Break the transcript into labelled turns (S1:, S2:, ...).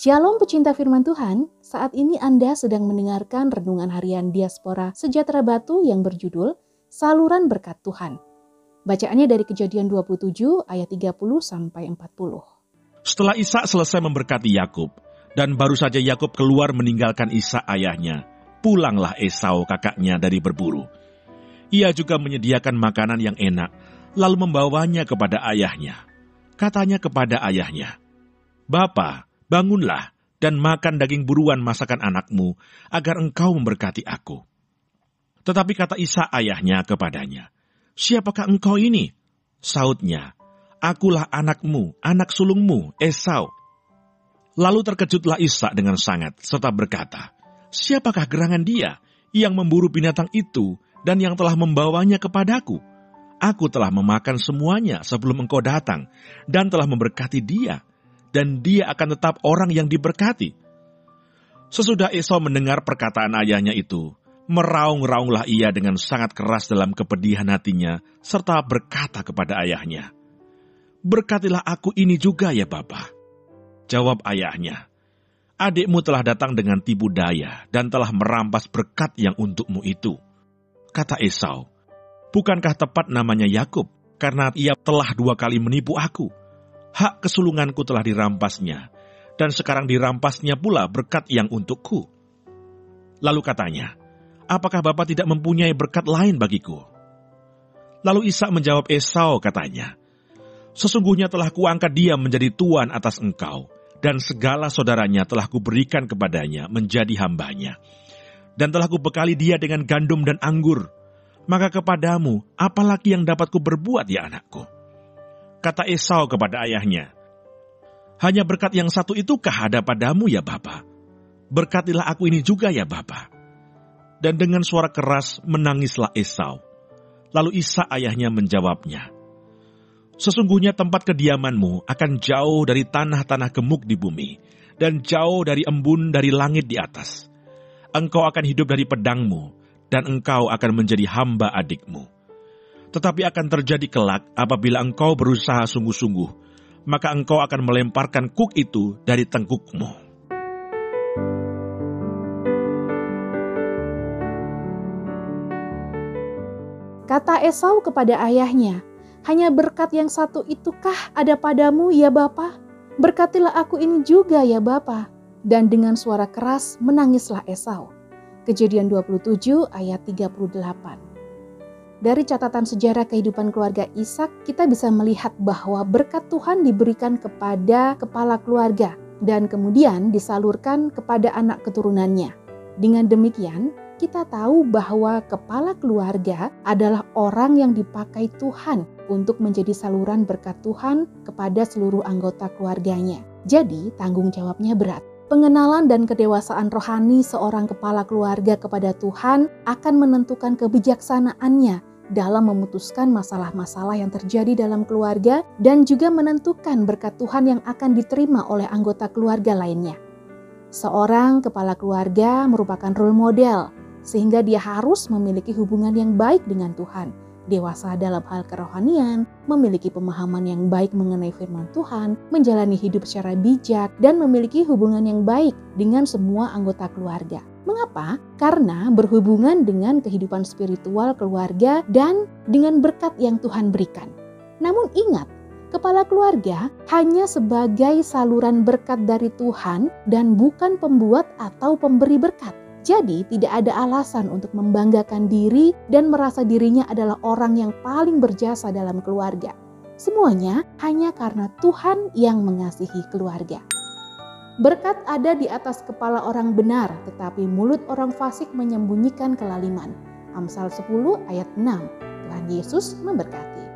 S1: Shalom pecinta firman Tuhan, saat ini Anda sedang mendengarkan renungan harian Diaspora Sejahtera Batu yang berjudul Saluran Berkat Tuhan. Bacaannya dari kejadian 27 ayat 30 sampai 40.
S2: Setelah Ishak selesai memberkati Yakub dan baru saja Yakub keluar meninggalkan Ishak ayahnya, pulanglah Esau kakaknya dari berburu. Ia juga menyediakan makanan yang enak, lalu membawanya kepada ayahnya. Katanya kepada ayahnya, Bapak, bangunlah dan makan daging buruan masakan anakmu, agar engkau memberkati aku. Tetapi kata Isa ayahnya kepadanya, Siapakah engkau ini? Sautnya, Akulah anakmu, anak sulungmu, Esau. Lalu terkejutlah Isa dengan sangat, serta berkata, Siapakah gerangan dia yang memburu binatang itu dan yang telah membawanya kepadaku? Aku telah memakan semuanya sebelum engkau datang, dan telah memberkati dia dan dia akan tetap orang yang diberkati. Sesudah Esau mendengar perkataan ayahnya itu, meraung-raunglah ia dengan sangat keras dalam kepedihan hatinya, serta berkata kepada ayahnya, Berkatilah aku ini juga ya Bapa. Jawab ayahnya, Adikmu telah datang dengan tipu daya dan telah merampas berkat yang untukmu itu. Kata Esau, Bukankah tepat namanya Yakub, karena ia telah dua kali menipu aku hak kesulunganku telah dirampasnya, dan sekarang dirampasnya pula berkat yang untukku. Lalu katanya, apakah Bapak tidak mempunyai berkat lain bagiku? Lalu Isa menjawab Esau katanya, Sesungguhnya telah kuangkat dia menjadi tuan atas engkau, dan segala saudaranya telah kuberikan kepadanya menjadi hambanya. Dan telah kubekali dia dengan gandum dan anggur. Maka kepadamu, apalagi yang dapat kuberbuat ya anakku?' Kata Esau kepada ayahnya, Hanya berkat yang satu itukah ada padamu ya Bapa? Berkatilah aku ini juga ya Bapa. Dan dengan suara keras menangislah Esau. Lalu Isa ayahnya menjawabnya, Sesungguhnya tempat kediamanmu akan jauh dari tanah-tanah gemuk di bumi, dan jauh dari embun dari langit di atas. Engkau akan hidup dari pedangmu, dan engkau akan menjadi hamba adikmu tetapi akan terjadi kelak apabila engkau berusaha sungguh-sungguh, maka engkau akan melemparkan kuk itu dari tengkukmu.
S1: Kata Esau kepada ayahnya, hanya berkat yang satu itukah ada padamu ya Bapa? Berkatilah aku ini juga ya Bapa. Dan dengan suara keras menangislah Esau. Kejadian 27 ayat 38. Dari catatan sejarah kehidupan keluarga Ishak, kita bisa melihat bahwa berkat Tuhan diberikan kepada kepala keluarga dan kemudian disalurkan kepada anak keturunannya. Dengan demikian, kita tahu bahwa kepala keluarga adalah orang yang dipakai Tuhan untuk menjadi saluran berkat Tuhan kepada seluruh anggota keluarganya. Jadi, tanggung jawabnya berat. Pengenalan dan kedewasaan rohani seorang kepala keluarga kepada Tuhan akan menentukan kebijaksanaannya dalam memutuskan masalah-masalah yang terjadi dalam keluarga dan juga menentukan berkat Tuhan yang akan diterima oleh anggota keluarga lainnya. Seorang kepala keluarga merupakan role model, sehingga dia harus memiliki hubungan yang baik dengan Tuhan, dewasa dalam hal kerohanian, memiliki pemahaman yang baik mengenai firman Tuhan, menjalani hidup secara bijak, dan memiliki hubungan yang baik dengan semua anggota keluarga. Mengapa? Karena berhubungan dengan kehidupan spiritual keluarga dan dengan berkat yang Tuhan berikan. Namun ingat, kepala keluarga hanya sebagai saluran berkat dari Tuhan dan bukan pembuat atau pemberi berkat. Jadi, tidak ada alasan untuk membanggakan diri dan merasa dirinya adalah orang yang paling berjasa dalam keluarga. Semuanya hanya karena Tuhan yang mengasihi keluarga. Berkat ada di atas kepala orang benar, tetapi mulut orang fasik menyembunyikan kelaliman. Amsal 10 ayat 6. Tuhan Yesus memberkati.